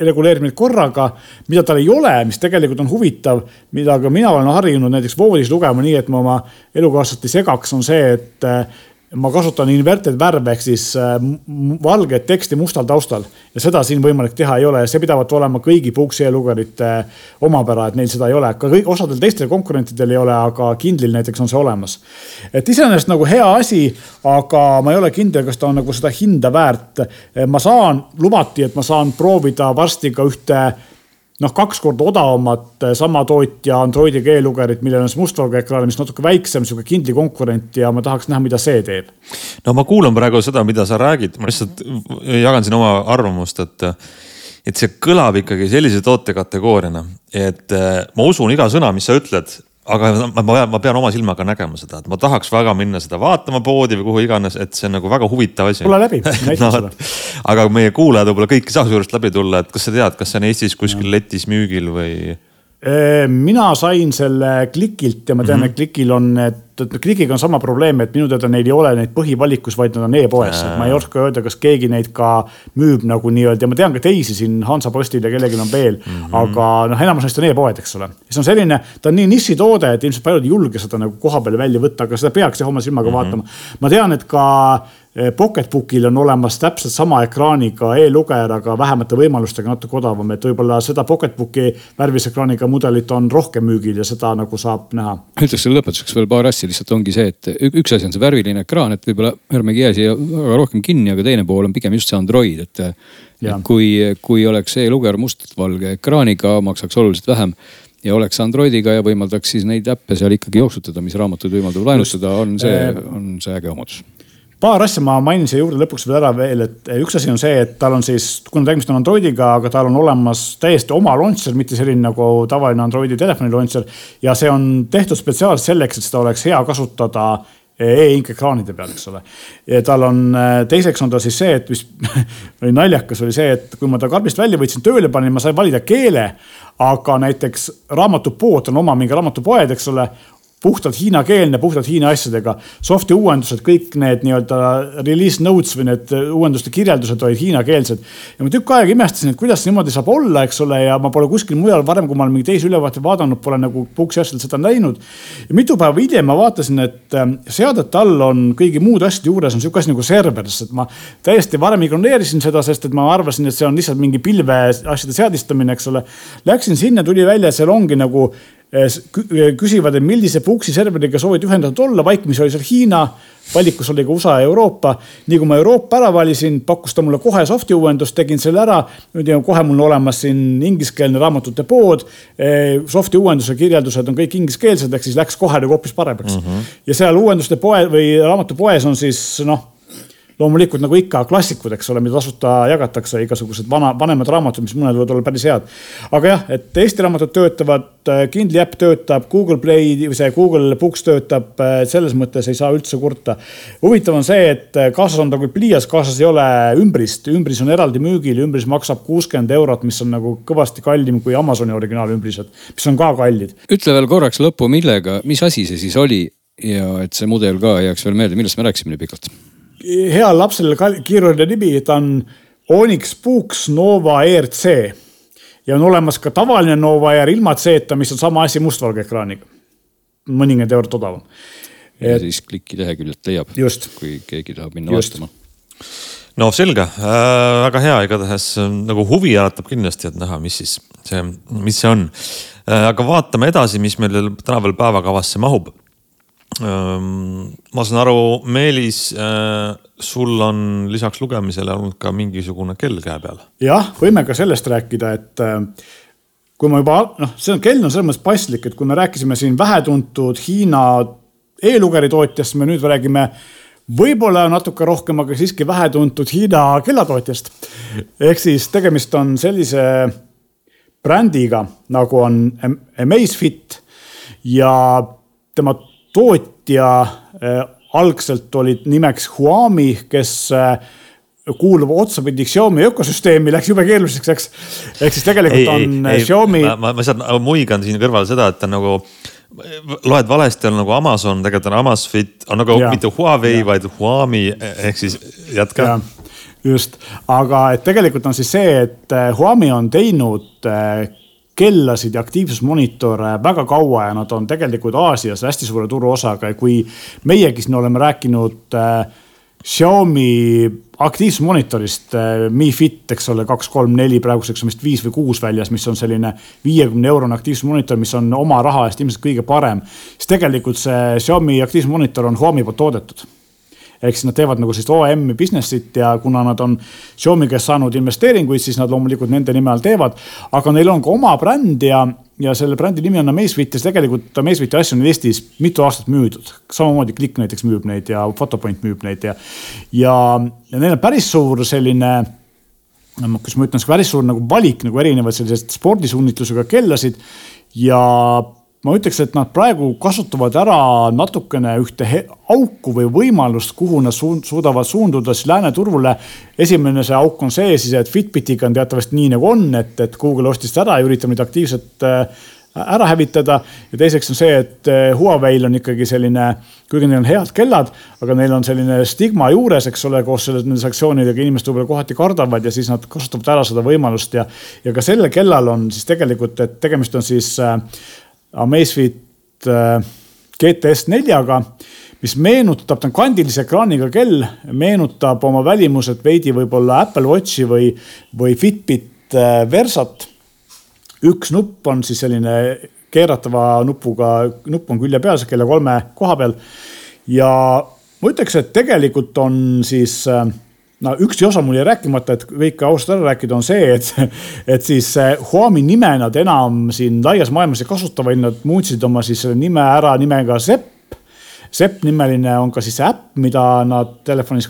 reguleerib neid korraga. mida tal ei ole, mis tegelikult on huvitav, mida ka mina olen harjunud näiteks voodis lugema nii, et ma oma elukaaslast ei segaks, on see, et ma kasutan inverted värve ehk siis äh, valget teksti mustal taustal ja seda siin võimalik teha ei ole ja see pidavat olema kõigi Puuksi e-lugerite omapära, et neil seda ei ole, ka kõik osadel teistel konkurentidel ei ole, aga Kindlil näiteks on see olemas. et iseenesest nagu hea asi, aga ma ei ole kindel, kas ta on nagu seda hinda väärt. ma saan, lubati, et ma saan proovida varsti ka ühte noh, kaks korda odavamat eh, sama tootja Androidi keelugerit, millel on siis mustvalge ekraan, mis natuke väiksem, sihuke Kindli konkurent ja ma tahaks näha, mida see teeb. no ma kuulan praegu seda, mida sa räägid, ma lihtsalt jagan siin oma arvamust, et et see kõlab ikkagi sellise tootekategooriana, et eh, ma usun iga sõna, mis sa ütled, aga ma, ma, ma pean oma silmaga nägema seda, et ma tahaks väga minna seda vaatama poodi või kuhu iganes, et see on nagu väga huvitav asi. tule läbi, näita [laughs] no, seda. aga meie kuulajad võib-olla kõik ei saa su juurest läbi tulla, et kas sa tead, kas see on Eestis kuskil letis müügil või? Mina sain selle Klikilt ja ma tean mm, -hmm. et Klikil on need, et Klikiga on sama probleem, et minu teada neil ei ole neid põhivalikus, vaid nad on e-poes, et ma ei oska öelda, kas keegi neid ka müüb nagu nii-öelda ja ma tean ka teisi siin Hansapostil ja kellelgi on veel mm. -hmm. aga noh, enamus neist on e-poed, eks ole. see on selline, ta on nii nišitoode, et ilmselt paljud ei julge seda nagu koha peal välja võtta, aga seda peaks jah oma silmaga mm -hmm. vaatama. ma tean, et ka Pocketbookil on olemas täpselt sama ekraaniga e-lugeja, aga vähemate võimalustega natuke odavam, et võib-olla seda Pocketbooki värvilise ekraaniga mudelit on rohkem müügil ja seda nagu saab näha. ütleks selle lõpetuseks veel paar asja, lihtsalt ongi see, et üks asi on see värviline ekraan, et võib-olla ärmegi jää siia väga rohkem kinni, aga teine pool on pigem just see Android, et. kui, kui oleks e-lugeja mustvalge ekraaniga, maksaks oluliselt vähem ja oleks Androidiga ja võimaldaks siis neid äppe seal ikkagi jooksutada, mis raamatuid võimaldab laenustada, on see, on see äge omadus paar asja ma mainin siia juurde lõpuks veel ära veel, et üks asi on see, et tal on siis, kuna tegemist on Androidiga, aga tal on olemas täiesti oma launcher, mitte selline nagu tavaline Androidi telefoni launcher. ja see on tehtud spetsiaalselt selleks, et seda oleks hea kasutada e-ink ekraanide peal, eks ole. tal on, teiseks on ta siis see, et mis [laughs] oli naljakas, oli see, et kui ma ta karbist välja võtsin, tööle panin, ma sain valida keele. aga näiteks raamatupood on oma mingi raamatupoed, eks ole puhtalt hiinakeelne, puhtalt Hiina asjadega. Soft'i uuendused, kõik need nii-öelda release notes või need uuenduste kirjeldused olid hiinakeelsed. ja ma tükk aega imestasin, et kuidas niimoodi saab olla, eks ole, ja ma pole kuskil mujal varem, kui ma olen mingi teisi ülevaateid vaadanud, pole nagu Puksi asjadel seda näinud. ja mitu päeva hiljem ma vaatasin, et ähm, seadete all on kõigi muude asjade juures on sihuke asi nagu server, sest ma täiesti varem ignoreerisin seda, sest et ma arvasin, et see on lihtsalt mingi pilve asjade seadistamine, eks ole. Läksin sinna, tuli välja, seal ongi nagu küsivad, et millise Puksi serveriga soovid ühendatud olla, vaikimisi oli seal Hiina, valikus oli ka USA ja Euroopa. nii kui ma Euroopa ära valisin, pakkus ta mulle kohe soft'i uuendust, tegin selle ära. nüüd on kohe mul olemas siin ingliskeelne raamatute pood. Eh, soft'i uuenduse kirjeldused on kõik ingliskeelsed, ehk siis läks kohe nagu hoopis paremaks mm. -hmm. ja seal uuenduste poe või raamatupoes on siis noh loomulikult nagu ikka klassikud, eks ole, mida tasuta jagatakse, igasugused vana, vanemad raamatud, mis mõned võivad olla päris head. aga jah, et Eesti raamatud töötavad, Kindli äpp töötab, Google Play see Google Books töötab, selles mõttes ei saa üldse kurta. huvitav on see, et kaasas on ta küll pliias, kaasas ei ole ümbrist, ümbris on eraldi müügil, ümbris maksab kuuskümmend eurot, mis on nagu kõvasti kallim kui Amazoni originaalümbrised, mis on ka kallid. ütle veel korraks lõppu, millega, mis asi see siis oli ja et see mudel ka jääks veel meelde, millest me rääkisime nii pikalt heal lapsel kiiruline nimi, ta on Onyx Books Nova ERC. ja on olemas ka tavaline Nova ER ilma C-ta, mis on sama asi mustvalge ekraaniga. mõningad eurot odavam. ja et... siis kliki leheküljelt leiab, kui keegi tahab minna Just. vaatama no selge äh,, väga hea, igatahes nagu huvi äratab kindlasti, et näha, mis siis see, mis see on äh,. aga vaatame edasi, mis meil täna veel päevakavasse mahub ma saan aru, Meelis, sul on lisaks lugemisele olnud ka mingisugune kell käe peal. jah, võime ka sellest rääkida, et kui ma juba noh, see on, kell on selles mõttes paslik, et kui me rääkisime siin vähetuntud Hiina e-lugeri tootjast, me nüüd räägime võib-olla natuke rohkem, aga siiski vähetuntud Hiina kellatootjast. ehk siis tegemist on sellise brändiga nagu on Amazfit ja tema tootja äh, algselt olid nimeks Huami, kes äh, kuulub otsapidi Xiaomi ökosüsteemi, läks jube keeruliseks, eks. ehk siis tegelikult ei, on ei, Xiaomi. ma, ma, lihtsalt muigan siin kõrval seda, et ta nagu loed valesti, on nagu Amazon, tegelikult on Amazfit, on nagu ja. mitte Huawei, vaid Huami ehk siis jätka. just, aga et tegelikult on siis see, et Huami on teinud kellasid ja aktiivsusmonitore väga kaua ja nad on tegelikult Aasias hästi suure turuosaga ja kui meiegi siin oleme rääkinud äh, Xiaomi aktiivsusmonitorist äh, Mi Fit, eks ole, kaks, kolm, neli, praeguseks on vist viis või kuus väljas, mis on selline viiekümne eurone aktiivsusmonitor, mis on oma raha eest ilmselt kõige parem. siis tegelikult see Xiaomi aktiivsusmonitor on Huami poolt toodetud ehk siis nad teevad nagu sellist OEM-i business'it ja kuna nad on Xiaomi käest saanud investeeringuid, siis nad loomulikult nende nime all teevad. aga neil on ka oma bränd ja ja selle brändi nimi on Amazfit ja tegelikult Amazfiti asju on Eestis mitu aastat müüdud. samamoodi Click näiteks müüb neid ja Photopoint müüb neid ja, ja, ja neil on päris suur selline kas ma ütlen, päris suur nagu valik nagu erinevaid selliseid spordisuunitlusega kellasid ja ma ütleks, et nad praegu kasutavad ära natukene ühte auku või võimalust, kuhu nad suudavad suunduda siis lääne turule. esimene see auk on see siis, et Fitbitiga on teatavasti nii nagu on, et, et Google ostis ta ära ja üritab neid aktiivselt äh, ära hävitada. ja teiseks on see, et äh, Huawei'l on ikkagi selline, kuigi neil on head kellad, aga neil on selline stigma juures, eks ole, koos selle, nende sanktsioonidega inimesed võib-olla kohati kardavad ja siis nad kasutavad ära seda võimalust ja. ja ka sellel kellal on siis tegelikult, et tegemist on siis äh, Amazfit äh, GTS neljaga, mis meenutab, ta on kandilise ekraaniga kell, meenutab oma välimuselt veidi võib-olla Apple Watchi või, või Fitbit äh, Versat. üks nupp on siis selline keeratava nupuga, nupp on külje peal, kella kolme koha peal. ja ma ütleks, et tegelikult on siis äh, no üks osa mul jäi rääkimata, et kõike ausalt ära rääkida, on see, et, [laughs] et siis Huami nime nad enam siin laias maailmas ei kasuta, vaid nad muutsid oma siis selle nime ära nimega Sepp. Sepp nimeline on ka siis äpp, mida nad telefonis,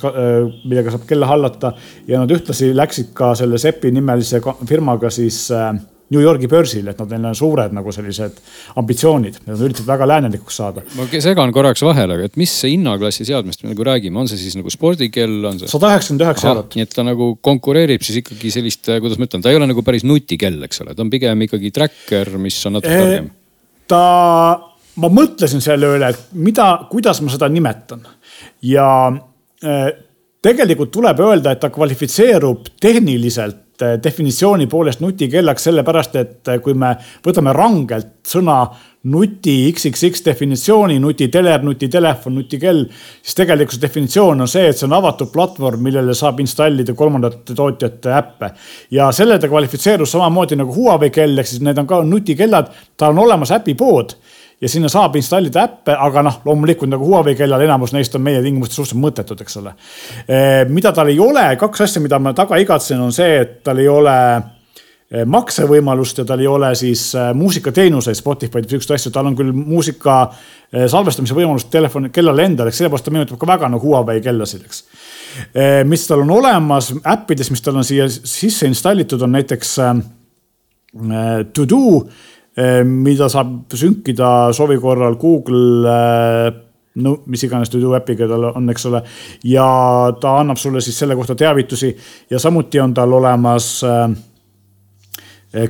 millega saab kella hallata ja nad ühtlasi läksid ka selle Seppi nimelise firmaga siis äh, New Yorgi börsil, et nad, neil on suured nagu sellised ambitsioonid, nad üritavad väga läänelikuks saada. ma segan korraks vahele, et mis see hinnaklassi seadmest me nagu räägime, on see siis nagu spordikell, on see? sada üheksakümmend üheksa eurot. nii et ta nagu konkureerib siis ikkagi sellist, kuidas ma ütlen, ta ei ole nagu päris nutikell, eks ole, ta on pigem ikkagi tracker, mis on natuke targem. ta, ma mõtlesin selle üle, et mida, kuidas ma seda nimetan ja eh, tegelikult tuleb öelda, et ta kvalifitseerub tehniliselt Eh, definitsiooni poolest nutikellaks, sellepärast et eh, kui me võtame rangelt sõna nuti XXX definitsiooni, nutiteler, nutitelefon, nutikell, siis tegelikult see definitsioon on see, et see on avatud platvorm, millele saab installida kolmandate tootjate äppe. ja selle ta kvalifitseerus samamoodi nagu Huawei kell, ehk siis need on ka nutikellad, tal on olemas äpipood ja sinna saab installida äppe, aga noh, loomulikult nagu Huawei kellal enamus neist on meie tingimustes suhteliselt mõttetud, eks ole. Eh, mida tal ei ole, kaks asja, mida ma taga igatsen, on see, et tal ei ole eh, maksevõimalust ja tal ei ole siis eh, muusikateenuseid, Spotify'd või siukseid asju, tal on küll muusika salvestamise võimalust telefoni, kellal endal, eks sellepärast ta meenutab ka väga nagu Huawei kellasid, eks. mis tal on olemas äppides, mis tal on siia sisse installitud, on näiteks To Do mida saab sünkida soovi korral Google eh, no mis iganes to do äpiga tal on, eks ole. ja ta annab sulle siis selle kohta teavitusi ja samuti on tal olemas äh,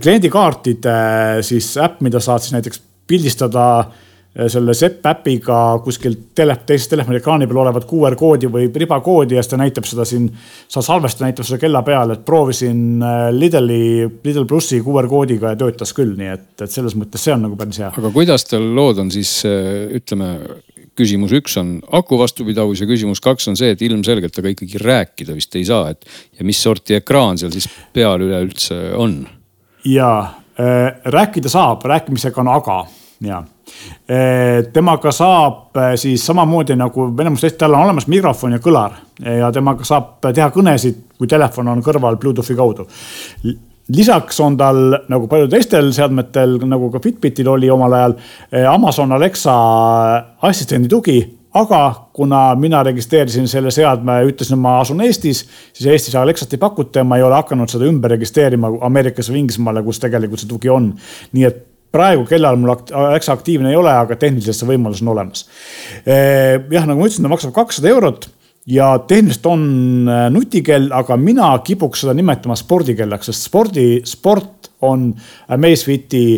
kliendikaartide siis äpp, mida saad siis näiteks pildistada äh, Äh, selle Sepp äpiga kuskil tele, teises telefoni ekraani peal olevat QR koodi või ribakoodi ja siis ta näitab seda siin. sa salvesta näitab seda kella peal, et proovisin äh, Lidli, Lidl plussi QR koodiga ja töötas küll, nii et, et selles mõttes see on nagu päris hea. aga kuidas tal lood on siis äh, ütleme küsimus üks on aku vastupidavus ja küsimus kaks on see, et ilmselgelt aga ikkagi rääkida vist ei saa, et ja mis sorti ekraan seal siis peal üleüldse on? ja äh, rääkida saab, rääkimisega on aga ja Eh, temaga saab eh, siis samamoodi nagu enamus teist, tal on olemas mikrofon ja kõlar ja temaga saab teha kõnesid, kui telefon on kõrval Bluetoothi kaudu. lisaks on tal nagu paljudel teistel seadmetel, nagu ka Fitbitil oli omal ajal, eh, Amazon Alexa assistendi tugi aga kuna mina registreerisin selle seadme, ütlesin, ma asun Eestis, siis Eestis Alexat ei pakuta ja ma ei ole hakanud seda ümber registreerima Ameerikas või Inglismaale, kus tegelikult see tugi on. nii et praegu kellal mul Alexa aktiivne ei ole, aga tehniliselt see võimalus on olemas. Eh, jah, nagu ma ütlesin, ta maksab kakssada eurot ja tehniliselt on eh, nutikell, aga mina kipuks seda nimetama spordikellaks, sest spordi, sport on Amazfiti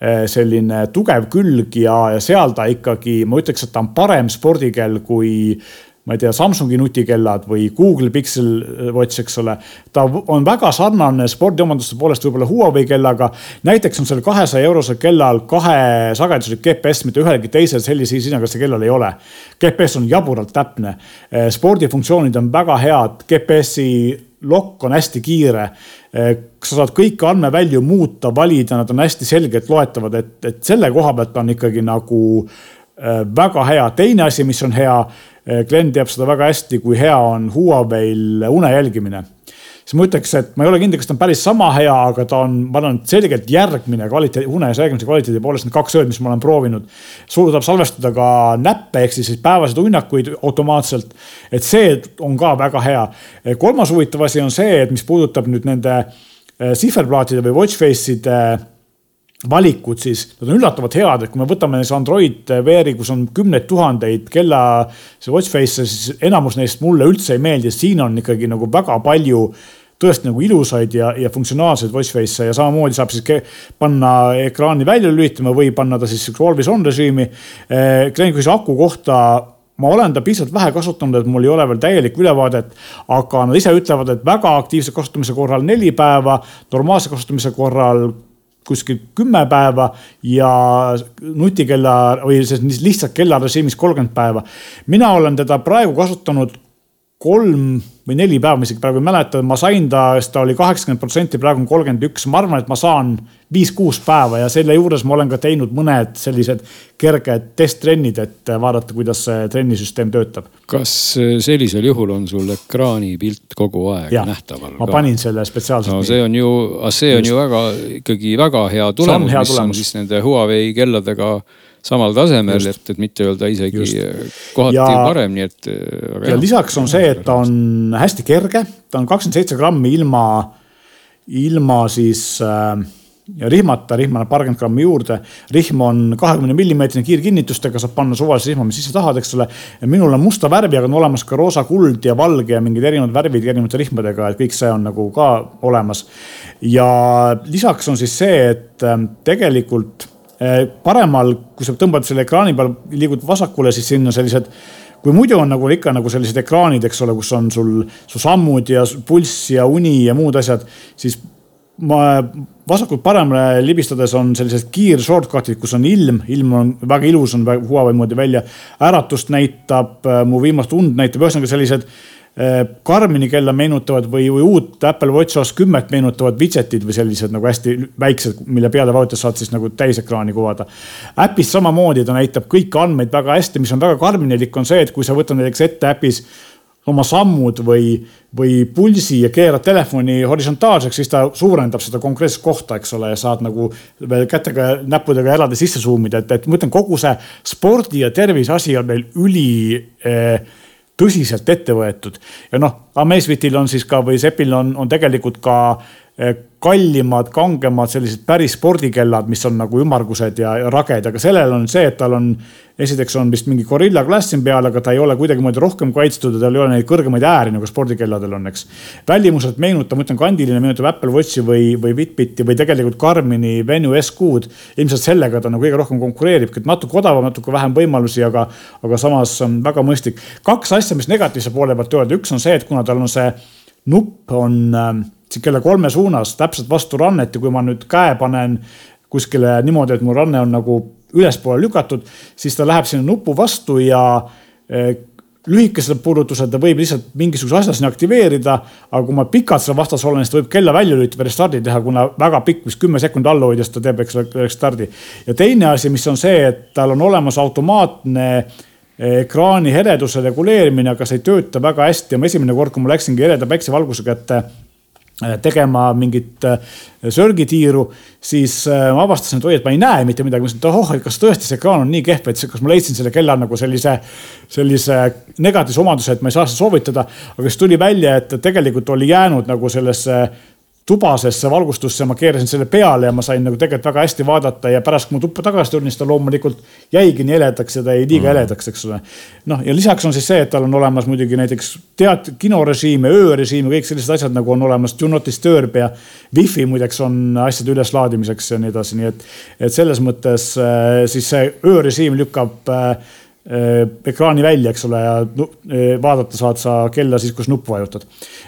selline tugev külg ja, ja seal ta ikkagi, ma ütleks, et ta on parem spordikell kui ma ei tea, Samsungi nutikellad või Google Pixel Watch, eks ole. ta on väga sarnane spordiomaduste poolest võib-olla Huawei kellaga. näiteks on seal kahesaja eurosel kellal kahesageduslik GPS, mitte ühelgi teisel sellise hinnaga see kellal ei ole. GPS on jaburalt täpne, spordifunktsioonid on väga head, GPS-i lokk on hästi kiire. sa saad kõiki andmevälju muuta, valida, nad on hästi selgelt loetavad, et, et selle koha pealt on ikkagi nagu äh, väga hea. teine asi, mis on hea Eh, Glen teab seda väga hästi, kui hea on Huawei'l une jälgimine. siis ma ütleks, et ma ei ole kindel, kas ta on päris sama hea, aga ta on, ma arvan, selgelt järgmine kvaliteedi, une jälgimise kvaliteedi poolest need kaks ööd, mis ma olen proovinud. suudab salvestada ka näppe ehk siis päevaseid unnakuid automaatselt. et see on ka väga hea. Eh, kolmas huvitav asi on see, et mis puudutab nüüd nende sihverplaatide või watchface'ide valikud, siis nad on üllatavalt head, et kui me võtame siis Android Wear'i, kus on kümneid tuhandeid kella see watch face'e, siis enamus neist mulle üldse ei meeldi, siin on ikkagi nagu väga palju tõesti nagu ilusaid ja, ja funktsionaalseid watch face'e ja samamoodi saab siis panna ekraani välja lülitama või panna ta siis always on režiimi. Glen küsis aku kohta ma olen ta piisavalt vähe kasutanud, et mul ei ole veel täielikku ülevaadet, aga nad ise ütlevad, et väga aktiivse kasutamise korral neli päeva, normaalse kasutamise korral kuskil kümme päeva ja nutikella või siis lihtsalt kellarežiimis kolmkümmend päeva. mina olen teda praegu kasutanud kolm või neli päeva, ma isegi praegu ei mäleta, ma sain ta, sest ta oli kaheksakümmend protsenti, praegu on kolmkümmend üks, ma arvan, et ma saan viis-kuus päeva ja selle juures ma olen ka teinud mõned sellised kerged testtrennid, et vaadata, kuidas see trennisüsteem töötab. kas sellisel juhul on sul ekraanipilt kogu aeg ja, nähtaval? ma panin selle spetsiaalselt. no see on ju, see on Just. ju väga, ikkagi väga hea tulemus, mis tulemus. on siis nende Huawei kelladega samal tasemel, et, et mitte öelda isegi Just. kohati ja, parem, nii et. ja jah. lisaks on see, et ta on hästi kerge, ta on kakskümmend seitse grammi ilma, ilma siis äh, rihmata, rihma annab paarkümmend grammi juurde. rihm on kahekümne millimeetrine kiirkinnitustega, saab panna suvalise rihma, mis ise tahad, eks ole. minul on musta värvi, aga on olemas ka roosa, kuld ja valge ja mingid erinevad värvid erinevate rihmadega, et kõik see on nagu ka olemas. ja lisaks on siis see, et äh, tegelikult Eh, paremal, kui sa tõmbad selle ekraani peal, liigud vasakule, siis siin on sellised kui muidu on nagu ikka nagu sellised ekraanid, eks ole, kus on sul su sammud ja pulss ja uni ja muud asjad, siis vasakult paremale libistades on sellised kiir shortcut'id, kus on ilm, ilm on väga ilus, on Huawei moodi välja. äratust näitab, mu viimast und näitab, ühesõnaga sellised Karmini äh, kella meenutavad või, või uut Apple Watch OS kümmet meenutavad widget'id või sellised nagu hästi väiksed, mille peale vajutades saad siis nagu täisekraani kuvada. äpis samamoodi ta näitab kõiki andmeid väga hästi, mis on väga karminilik, on see, et kui sa võtad näiteks ette äpis oma sammud või, või pulsi ja keerad telefoni horisontaalseks, siis ta suurendab seda konkreetset kohta, eks ole, ja saad nagu veel kätega, näppudega eraldi sisse zoom ida, et, et ma ütlen, kogu see spordi ja tervise asi on meil üli eh, tõsiselt ette võetud. ja noh, Amazfitil on siis ka või Sepil on, on tegelikult ka kallimad, kangemad sellised päris spordikellad, mis on nagu ümmargused ja, ja raged, aga sellel on see, et tal on, esiteks on vist mingi Gorilla Glass siin peal, aga ta ei ole kuidagimoodi rohkem kaitstud ja tal ei ole neid kõrgemaid ääri nagu spordikelladel on, eks. välimuselt meenutab, ma ütlen, kandiline meenutab Apple Watchi või, või Fitbiti või tegelikult Garmini Venue S6-d. ilmselt sellega ta nagu kõige rohkem konkureeribki, et natuke odavam, natuke vähem võimalusi, aga, aga samas väga mõistlik. kaks asja, mis negatiivse poole pealt öelda, üks on see, et kuna tal on see nupp on äh, kella kolme suunas täpselt vastu rannet ja kui ma nüüd käe panen kuskile niimoodi, et mu ranne on nagu ülespoole lükatud, siis ta läheb sinna nupu vastu ja eh, lühikesel puudutusel ta võib lihtsalt mingisuguse asja sinna aktiveerida, aga kui ma pikalt seal vastas olen, siis ta võib kella välja lülitada, restardi teha, kuna väga pikk, vist kümme sekundit alla hoides ta teeb, eks ole, restardi. ja teine asi, mis on see, et tal on olemas automaatne eh, ekraani heleduse reguleerimine, aga see ei tööta väga hästi ja ma esimene kord, kui ma läksingi heleda päiksevalgusega ette Äh, tegema mingit äh, sörgitiiru, siis ma avastasin, et oi, et ma ei näe mitte midagi. ma mõtlesin, et ohoh, et kas tõesti see ekraan on nii kehv, et kas ma leidsin selle kella nagu sellise, sellise negatiivse omaduse, et ma ei saa seda soovitada. aga siis tuli välja, et tegelikult oli jäänud nagu sellesse tubasesse valgustusse, ma keerasin selle peale ja ma sain nagu tegelikult väga hästi vaadata ja pärast, kui ma tuppa tagasi tulin, siis ta loomulikult jäigi nii heledaks ja ta jäi liiga mm. heledaks, eks ole. noh, ja lisaks on siis see, et tal on olemas muidugi näiteks teat-, kinorežiim ja öörežiim ja kõik sellised asjad nagu on olemas. Do not disturb ja wifi muideks on asjade üleslaadimiseks ja nii edasi, nii et, et selles mõttes äh, siis see öörežiim lükkab Äh, ekraani välja, eks ole, ja äh, vaadata saad sa kella siis, kus nuppu vajutad.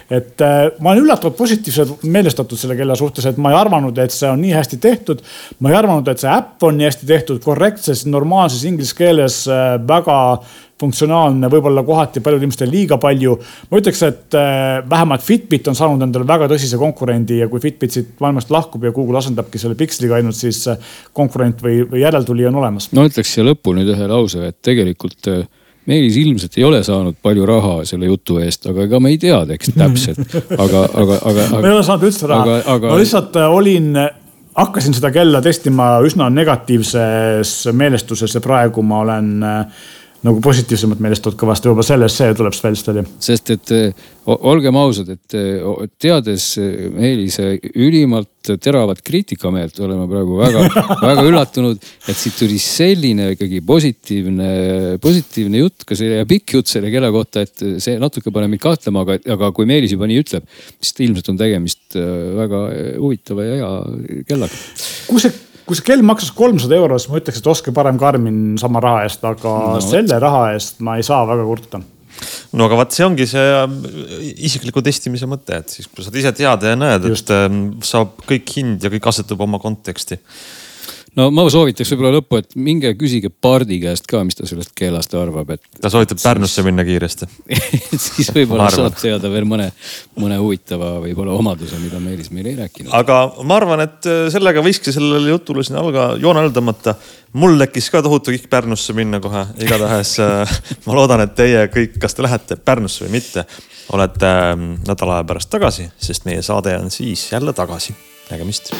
et äh, ma olen üllatavalt positiivselt meelestatud selle kella suhtes, et ma ei arvanud, et see on nii hästi tehtud. ma ei arvanud, et see äpp on nii hästi tehtud, korrektses, normaalses inglise keeles väga funktsionaalne, võib-olla kohati paljudel inimestel liiga palju. ma ütleks, et äh, vähemalt Fitbit on saanud endale väga tõsise konkurendi ja kui Fitbit siit maailmast lahkub ja Google asendabki selle Pixeliga ainult, siis äh, konkurent või, või järeltulija on olemas. no ütleks siia lõppu nüüd ühe lause, et tegelikult äh, Meelis ilmselt ei ole saanud palju raha selle jutu eest, aga ega me ei tea [laughs] täpselt, aga, aga, aga, aga. ma ei ole saanud üldse raha, aga... ma lihtsalt olin hakkasin seda kella testima üsna negatiivses meelestuses ja praegu ma olen äh, nagu positiivsemalt meelestatud kõvasti, võib-olla sellest see tuleb välja stadionil. sest et olgem ausad, et teades Meelise ülimalt teravat kriitikameelt, oleme praegu väga [laughs] väga üllatunud, et siit tuli selline ikkagi positiivne, positiivne jutt, ka see pikk jutt selle kella kohta, et see natuke paneb mind kahtlema, aga, aga kui Meelis juba nii ütleb, siis ilmselt on tegemist väga huvitava ja hea kellaga. kus see kui see kell maksaks kolmsada euro, siis ma ütleks, et ostke parem Garmin sama raha eest, aga no, selle raha eest ma ei saa väga kurta. No aga vaat see ongi see ähm, isikliku testimise mõte, et siis kui sa ise tead ja näed, et ähm, saab kõik hind ja kõik asetub oma konteksti no ma soovitaks võib-olla lõppu, et minge küsige Pardi käest ka, mis ta sellest keelast arvab, et. ta soovitab siis... Pärnusse minna kiiresti [laughs] siis võib-olla saab teada veel mõne, mõne huvitava võib-olla omaduse, mida Meelis meile ei rääkinud. aga ma arvan, et äh, sellega võikski sellele jutule siin alga joone alla tõmmata. mul tekkis ka tohutu kihk Pärnusse minna kohe, igatahes äh, [laughs] ma loodan, et teie kõik, kas te lähete Pärnusse või mitte, olete ähm, nädala aja pärast tagasi, sest meie saade on siis jälle tagasi. nägemist